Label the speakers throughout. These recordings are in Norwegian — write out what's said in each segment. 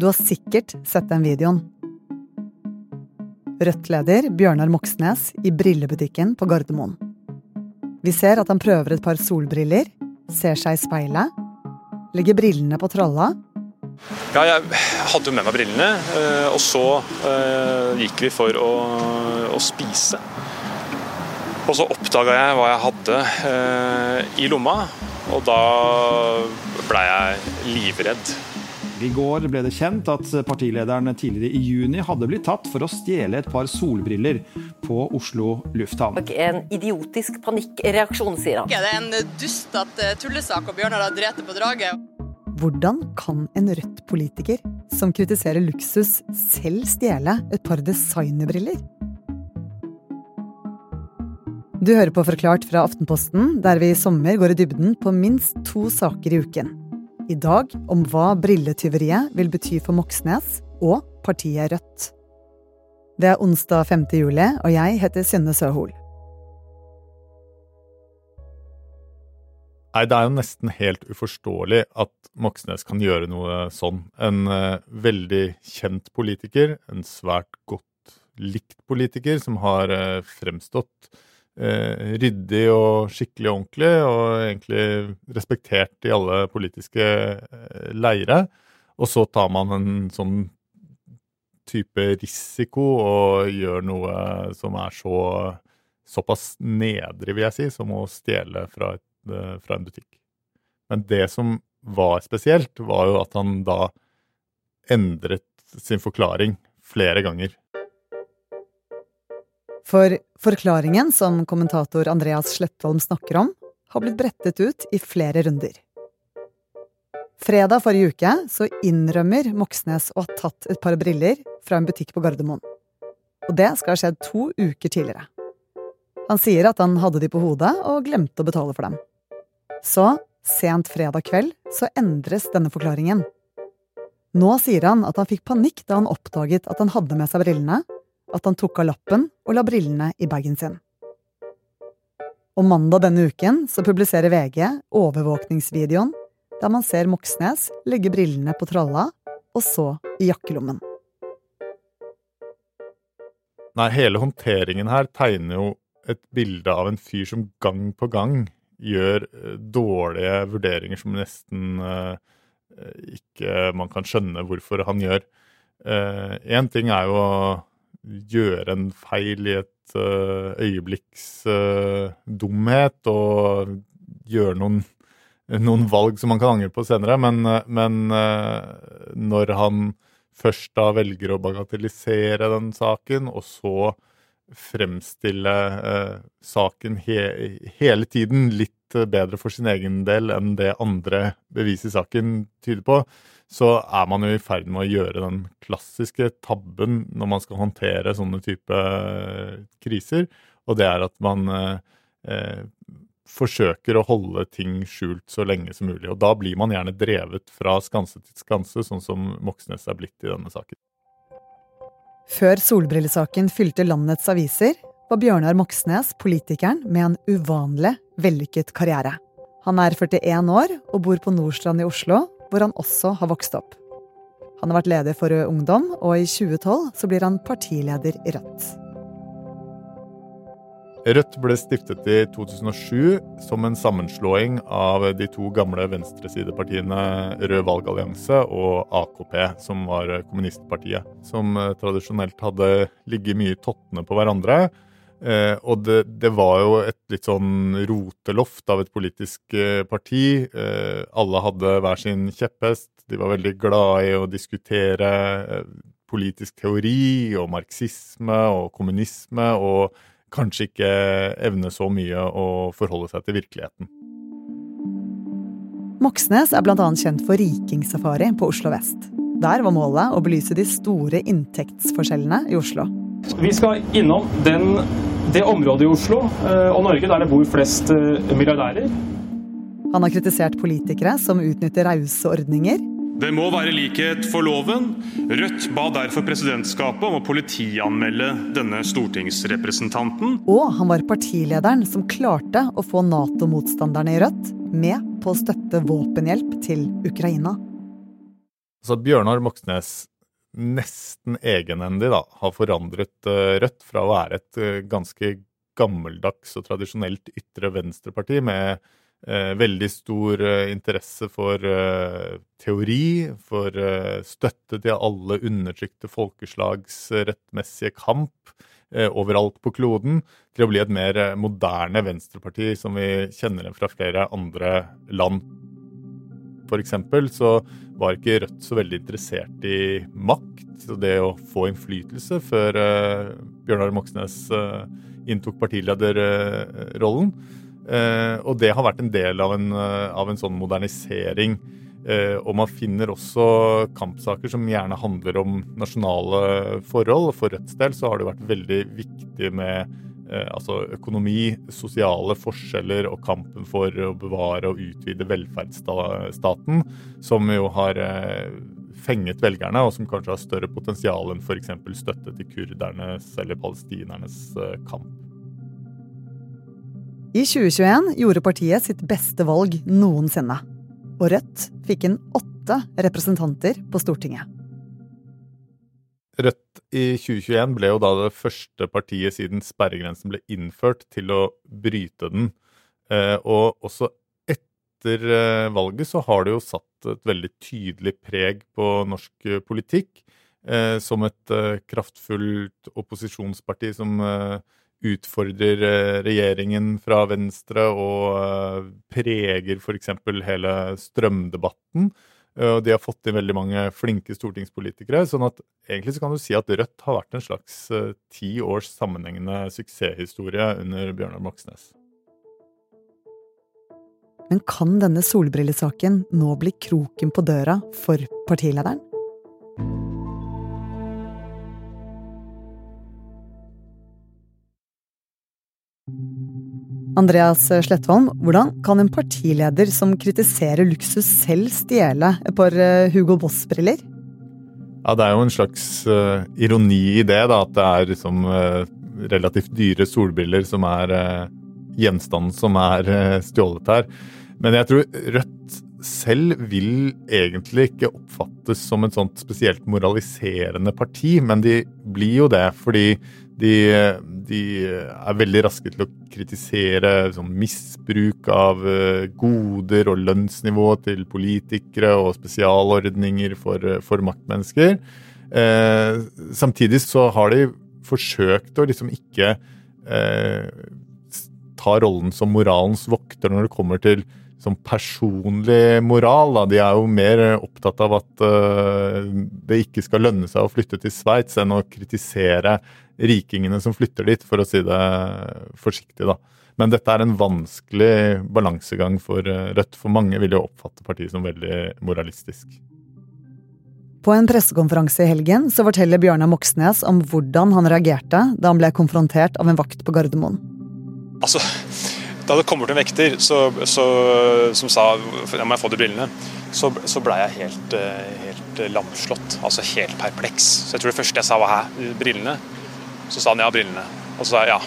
Speaker 1: Du har sikkert sett den videoen. Rødt-leder Bjørnar Moxnes i brillebutikken på Gardermoen. Vi ser at han prøver et par solbriller, ser seg i speilet, legger brillene på tralla.
Speaker 2: Ja, jeg hadde jo med meg brillene, eh, og så eh, gikk vi for å, å spise. Og så oppdaga jeg hva jeg hadde eh, i lomma, og da blei jeg livredd.
Speaker 3: I går ble det kjent at partilederen tidligere i juni hadde blitt tatt for å stjele et par solbriller på Oslo lufthavn.
Speaker 4: En idiotisk panikkreaksjon, sier han.
Speaker 5: Det er en dustete tullesak, og Bjørnar har drept på draget.
Speaker 1: Hvordan kan en Rødt-politiker som kritiserer luksus, selv stjele et par designerbriller? Du hører på Forklart fra Aftenposten, der vi i sommer går i dybden på minst to saker i uken. I dag om hva brilletyveriet vil bety for Moxnes og partiet Rødt. Det er onsdag 5. juli, og jeg heter Synne Søhol.
Speaker 6: Nei, det er jo nesten helt uforståelig at Moxnes kan gjøre noe sånn. En uh, veldig kjent politiker, en svært godt likt politiker, som har uh, fremstått eh, ryddig og skikkelig ordentlig, og egentlig respektert i alle politiske eh, leire. Og så tar man en sånn type risiko og gjør noe som er så såpass nedrig, vil jeg si, som å stjele fra, et, eh, fra en butikk. Men det som var spesielt, var jo at han da endret sin forklaring flere ganger.
Speaker 1: For forklaringen som kommentator Andreas Slettholm snakker om, har blitt brettet ut i flere runder. Fredag forrige uke så innrømmer Moxnes å ha tatt et par briller fra en butikk på Gardermoen. Og det skal ha skjedd to uker tidligere. Han sier at han hadde de på hodet og glemte å betale for dem. Så, sent fredag kveld, så endres denne forklaringen. Nå sier han at han fikk panikk da han oppdaget at han hadde med seg brillene, at han tok av lappen og la brillene i bagen sin. Og mandag denne uken så publiserer VG overvåkningsvideoen der man ser Moxnes legge brillene på tralla og så i jakkelommen.
Speaker 6: Nei, hele håndteringen her tegner jo et bilde av en fyr som gang på gang gjør eh, dårlige vurderinger som nesten uh, ikke man kan skjønne hvorfor han gjør. Én uh, ting er jo gjøre en feil i et uh, øyeblikks dumhet og gjøre noen, noen, valg som man kan angre på senere. Men, men uh, når han først da velger å bagatellisere den saken, og så fremstille saken he hele tiden litt bedre for sin egen del enn det andre bevis i saken tyder på, så er man jo i ferd med å gjøre den klassiske tabben når man skal håndtere sånne type eh, kriser, og det er at man eh, eh, forsøker å holde ting skjult så lenge som mulig. Og da blir man gjerne drevet fra skanse til skanse, sånn som Moxnes er blitt i denne saken.
Speaker 1: Før solbrillesaken fylte landets aviser, var Bjørnar Moxnes politikeren med en uvanlig vellykket karriere. Han er 41 år og bor på Nordstrand i Oslo, hvor han også har vokst opp. Han har vært leder for Rød Ungdom, og i 2012 så blir han partileder i Rødt.
Speaker 6: Rødt ble stiftet i 2007 som en sammenslåing av de to gamle venstresidepartiene Rød valgallianse og AKP, som var kommunistpartiet, som tradisjonelt hadde ligget mye tottene på hverandre Eh, og det, det, var jo et litt sånn roteloft av et politisk eh, parti. Eh, alle hadde hver sin kjepphest. De var veldig glade i å diskutere eh, politisk teori og marxisme og kommunisme, og kanskje ikke evne så mye å forholde seg til virkeligheten.
Speaker 1: Moxnes er bl.a. kjent for rikingsafari på Oslo vest. Der var målet å belyse de store inntektsforskjellene i Oslo.
Speaker 7: Vi skal innom den det området i Oslo eh, og Norge der det bor flest eh, milliardærer.
Speaker 1: Han har kritisert politikere som utnytter rause ordninger.
Speaker 8: Det må være likhet for loven. Rødt ba derfor presidentskapet om å politianmelde denne stortingsrepresentanten.
Speaker 1: Og han var partilederen som klarte å få Nato-motstanderne i Rødt med på å støtte våpenhjelp til Ukraina.
Speaker 6: Så Bjørnar Moxnes nesten egenhendig da, har forandret Rødt fra å være et ganske gammeldags og tradisjonelt ytre venstreparti med eh, veldig stor eh, interesse for eh, teori, for eh, støtte til alle undertrykte folkeslags rettmessige kamp eh, overalt på kloden, til å bli et mer eh, moderne venstreparti som vi kjenner fra flere andre land. For eksempel så var ikke Rødt så veldig interessert i makt og det å få innflytelse før Bjørnar Moxnes inntok partilederrollen. Eh, og det har vært en del av en, eh, av en sånn modernisering. Eh, og man finner også kampsaker som gjerne handler om nasjonale forhold. For Rødts del så har det vært veldig viktig med altså økonomi, sosiale forskjeller og kampen for å bevare og utvide velferdsstaten, som jo har fenget velgerne, og som kanskje har større potensial enn f.eks. støtte til kurdernes eller palestinernes kamp.
Speaker 1: I 2021 gjorde partiet sitt beste valg noensinne. Og Rødt fikk inn åtte representanter på Stortinget.
Speaker 6: Rødt i 2021 ble jo da det første partiet siden sperregrensen ble innført til å bryte den. Eh, og også etter eh, valget så har det jo satt et veldig tydelig preg på norsk politikk. Eh, som et kraftfullt opposisjonsparti som utfordrer regjeringen fra Venstre og preger f.eks. hele strømdebatten. Eh, og de har fått inn veldig mange flinke stortingspolitikere. sånn at egentlig så kan du si at Rødt har vært en slags ti års sammenhengende suksesshistorie under Bjørnar Moxnes.
Speaker 1: Men kan denne solbrillesaken nå bli kroken på døra for partilederen? Andreas Slettholm, hvordan kan en partileder som kritiserer luksus selv stjele et par eh, Hugo Boss-briller?
Speaker 6: Ja, Det er jo en slags uh, ironi i det, da, at det er liksom uh, relativt dyre solbriller som er uh, gjenstanden som er stjålet her. Men jeg tror Rødt selv vil egentlig ikke oppfattes som et sånt spesielt moraliserende parti, men de blir jo det fordi de, de er veldig raske til å kritisere sånn, misbruk av uh, goder og lønnsnivå til politikere og spesialordninger for, for maktmennesker. Eh, samtidig så har de forsøkt å liksom ikke eh, ta rollen som moralens vokter når det kommer til som personlig moral. Da. De er jo mer opptatt av at uh, det ikke skal lønne seg å flytte til Sveits, enn å kritisere rikingene som flytter dit, for å si det forsiktig. da. Men dette er en vanskelig balansegang for eh, Rødt, for mange vil jo oppfatte partiet som veldig moralistisk.
Speaker 1: På en pressekonferanse i helgen så forteller Bjørnar Moxnes om hvordan han reagerte da han ble konfrontert av en vakt på Gardermoen.
Speaker 2: Altså, da det kommer til en vekter så, så, som sa ja, må jeg få de brillene, så, så ble jeg helt, eh, helt lamslått. Altså helt perpleks. Så jeg tror det første jeg sa var hæ, brillene? Så sa han ja, brillene. Og så sa jeg ja.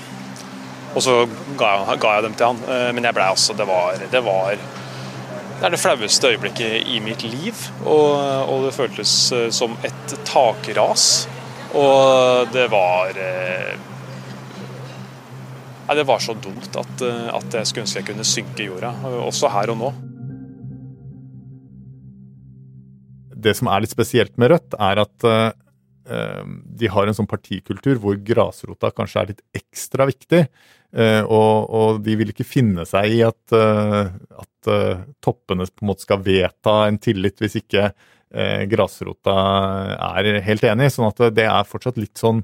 Speaker 2: Og så ga jeg, ga jeg dem til han. Eh, men jeg blei altså Det var det var det er det flaueste øyeblikket i mitt liv. Og, og, det føltes eh, som et takras. Og det var eh, Nei, det var så dumt at, at jeg skulle ønske jeg kunne synke i jorda. Også her og nå.
Speaker 6: Det som er litt spesielt med Rødt, er at uh, de har en sånn partikultur hvor grasrota kanskje er litt ekstra viktig. Uh, og, og de vil ikke finne seg i at, uh, at, toppene på en måte skal vedta en tillit hvis ikke grasrota er helt enig. Sånn at det er fortsatt litt sånn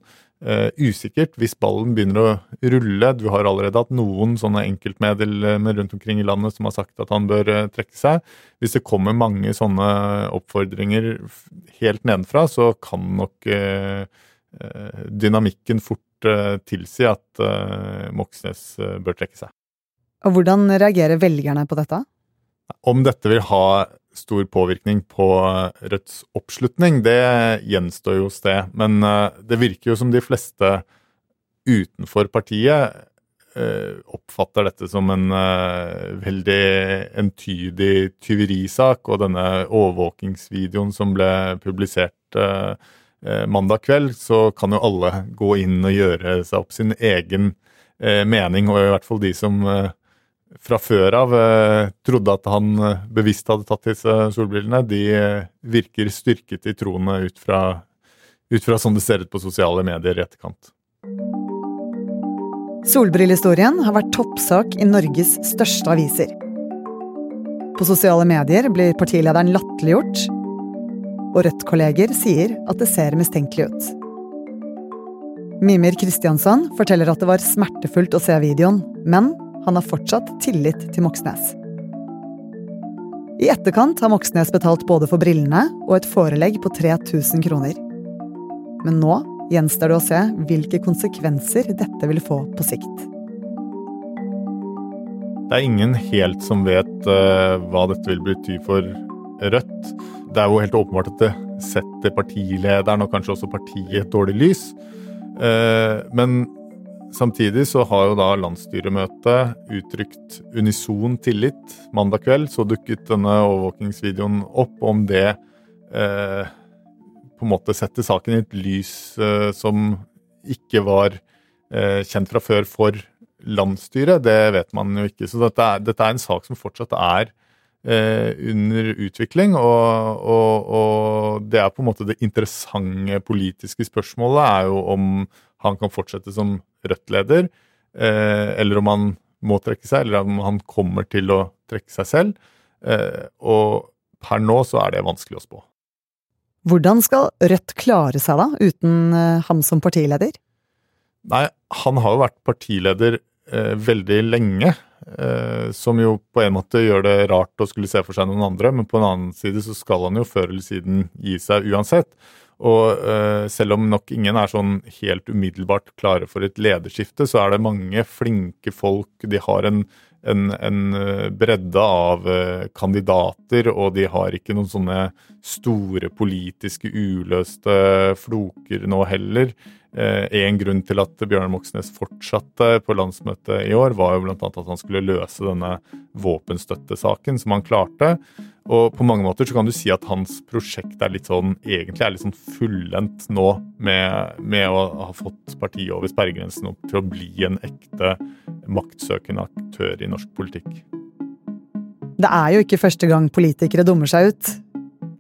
Speaker 6: uh, usikkert hvis ballen begynner å rulle. Du har allerede hatt noen sånne enkeltmedlemmer rundt omkring i landet som har sagt at han bør uh, trekke seg. Hvis det kommer mange sånne oppfordringer helt nedenfra, så kan nok uh, dynamikken fort tilsi at Moxnes bør trekke seg.
Speaker 1: Og Hvordan reagerer velgerne på dette?
Speaker 6: Om dette vil ha stor påvirkning på Rødts oppslutning, det gjenstår jo det. Men eh, det virker jo som de fleste utenfor partiet eh, oppfatter dette som en eh, veldig entydig tyverisak, og denne overvåkingsvideoen som ble publisert eh, eh, mandag kveld, så kan jo alle gå inn og gjøre seg opp sin egen eh, mening, og i hvert fall de som eh, fra før av trodde at han bevisst hadde tatt disse solbrillene, de virker styrket i troene ut fra, ut fra sånn det ser ut på sosiale medier i etterkant.
Speaker 1: Solbrillehistorien har vært toppsak i Norges største aviser. På sosiale medier blir partilederen latterliggjort, og Rødt-kolleger sier at det ser mistenkelig ut. Mimir Kristiansand forteller at det var smertefullt å se videoen, men han har fortsatt tillit til Moxnes. I etterkant har Moxnes betalt både for brillene og et forelegg på 3000 kroner. Men nå gjenstår det å se hvilke konsekvenser dette vil få på sikt.
Speaker 6: Det er ingen helt som vet uh, hva dette vil bety for Rødt. Det er jo helt åpenbart at det setter partilederen og kanskje også partiet et dårlig lys. Uh, men samtidig så har jo da landsstyremøtet uttrykt unison tillit. Mandag kveld så dukket denne overvåkingsvideoen opp. Om det eh, på en måte setter saken i et lys eh, som ikke var eh, kjent fra før for landsstyret, det vet man jo ikke. Så dette er, dette er en sak som fortsatt er uh, under utvikling. Og, og, og, det er på en måte det interessante politiske spørsmålet er jo om han kan fortsette som Rødt-leder, eller om han må trekke seg, eller om han kommer til å trekke seg selv. og per nå så er det vanskelig å spå.
Speaker 1: Hvordan skal Rødt klare seg da, uten eh, ham som partileder?
Speaker 6: Nei, han har jo vært partileder eh, veldig lenge. Eh, som jo på en måte gjør det rart å skulle se for seg noen andre, men på en annen side så skal han jo før eller siden gi seg uansett. Og uh, selv om nok ingen er sånn helt umiddelbart klare for et lederskifte, så er det mange flinke folk. De har en en, en eh, bredde av uh, kandidater, og de har ikke noen sånne store politiske uløste floker nå heller. Eh, en grunn til at Bjørnar Moxnes fortsatte på landsmøtet i år, var jo bl.a. at han skulle løse denne våpenstøttesaken, som han klarte. Og på mange måter så kan du si at hans prosjekt er litt sånn, egentlig er litt sånn fullendt nå, med, med å ha fått partiet over sperregrensen opp til å bli en ekte maktsøkende aktør i norsk politikk.
Speaker 1: Det er jo ikke første gang politikere dummer seg ut.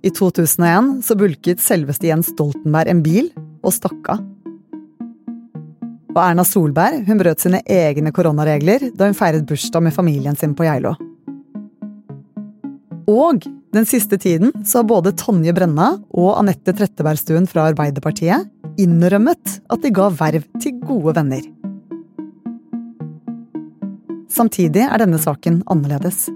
Speaker 1: I 2001 så bulket selveste Jens Stoltenberg en bil og stakk av. Og Erna Solberg hun brøt sine egne koronaregler da hun feiret bursdag med familien sin på Geilo. Og den siste tiden så har både Tonje Brenna og Anette Trettebergstuen fra Arbeiderpartiet innrømmet at de ga verv til gode venner. Samtidig er denne saken annerledes.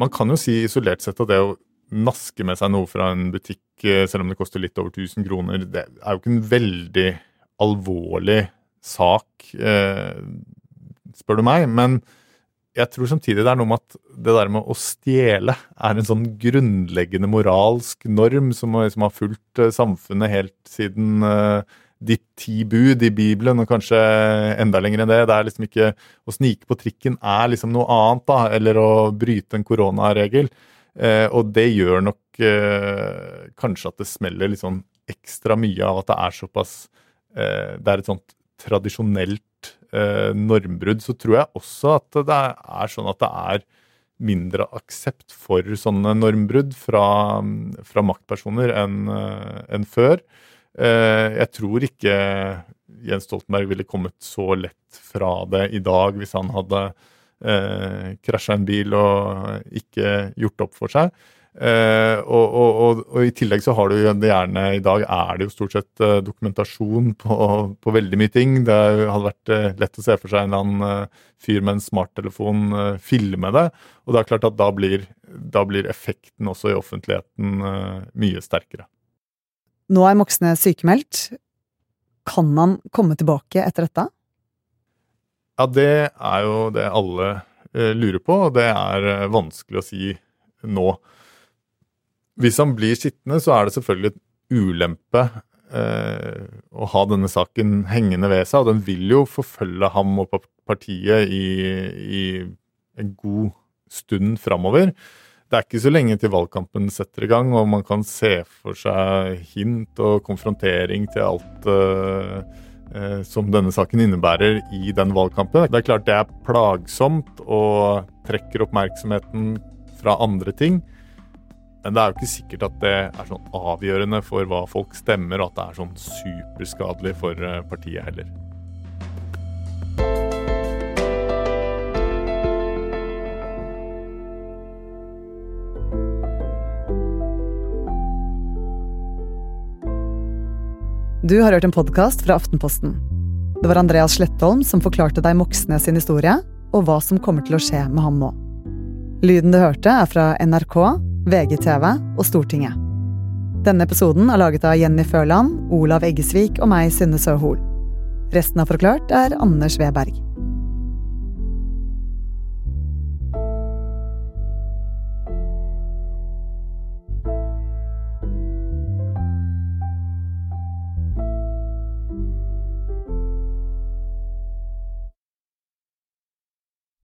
Speaker 6: Man kan jo si isolert sett at det å naske med seg noe fra en butikk, eh, selv om det koster litt over 1000 kroner, det er jo ikke en veldig alvorlig sak, eh, spør du meg. Men jeg tror samtidig det er noe med at det der med å stjele er en sånn grunnleggende moralsk norm som, som har fulgt eh, samfunnet helt siden uh, de ti bud i Bibelen, og kanskje enda lenger enn det. Det er liksom ikke Å snike på trikken er liksom noe annet, da, eller å bryte en koronaregel. Og det gjør nok kanskje at det smeller litt sånn ekstra mye av at det er såpass Det er et sånt tradisjonelt eh, normbrudd, så tror jeg også at det er sånn at det er mindre aksept for sånne normbrudd fra, fra maktpersoner enn eh, en før. Eh, jeg tror ikke Jens Stoltenberg ville kommet så lett fra det i dag hvis han hadde eh, krasja en bil og ikke gjort opp for seg. Uh, og, og, og, og, i tillegg så har du det gjerne I dag er det jo stort sett uh, dokumentasjon på, på, veldig mye ting. Det hadde vært uh, lett å se for seg en eller annen fyr med en smarttelefon filme det. Og det er klart at da blir, da blir effekten også i offentligheten mye sterkere.
Speaker 1: Nå er Moxnes sykemeldt. Kan han komme tilbake etter dette?
Speaker 6: Ja, det er jo det alle lurer på, og det er vanskelig å si nå. Hvis han blir sittende, så er det selvfølgelig et ulempe eh, å ha denne saken hengende ved seg, og den vil jo forfølge ham og partiet i, i en god stund framover. Det er ikke så lenge til valgkampen setter i gang, og man kan se for seg hint og konfrontering til alt eh, uh, som denne saken innebærer i den valgkampen. Det er klart det er plagsomt og trekker oppmerksomheten fra andre ting. Men det er jo ikke sikkert at det er sånn avgjørende for hva folk stemmer, og at det er sånn superskadelig for eh, partiet heller.
Speaker 1: Du har hørt en podkast fra Aftenposten. Det var Andreas Slettholm som forklarte deg Moxnes sin historie, og hva som kommer til å skje med ham nå. Lyden du hørte, er fra NRK, VGTV og Stortinget. Denne episoden er laget av Jenny Førland, Olav Eggesvik og meg, Synne Søhol. Resten av Forklart er Anders Weberg.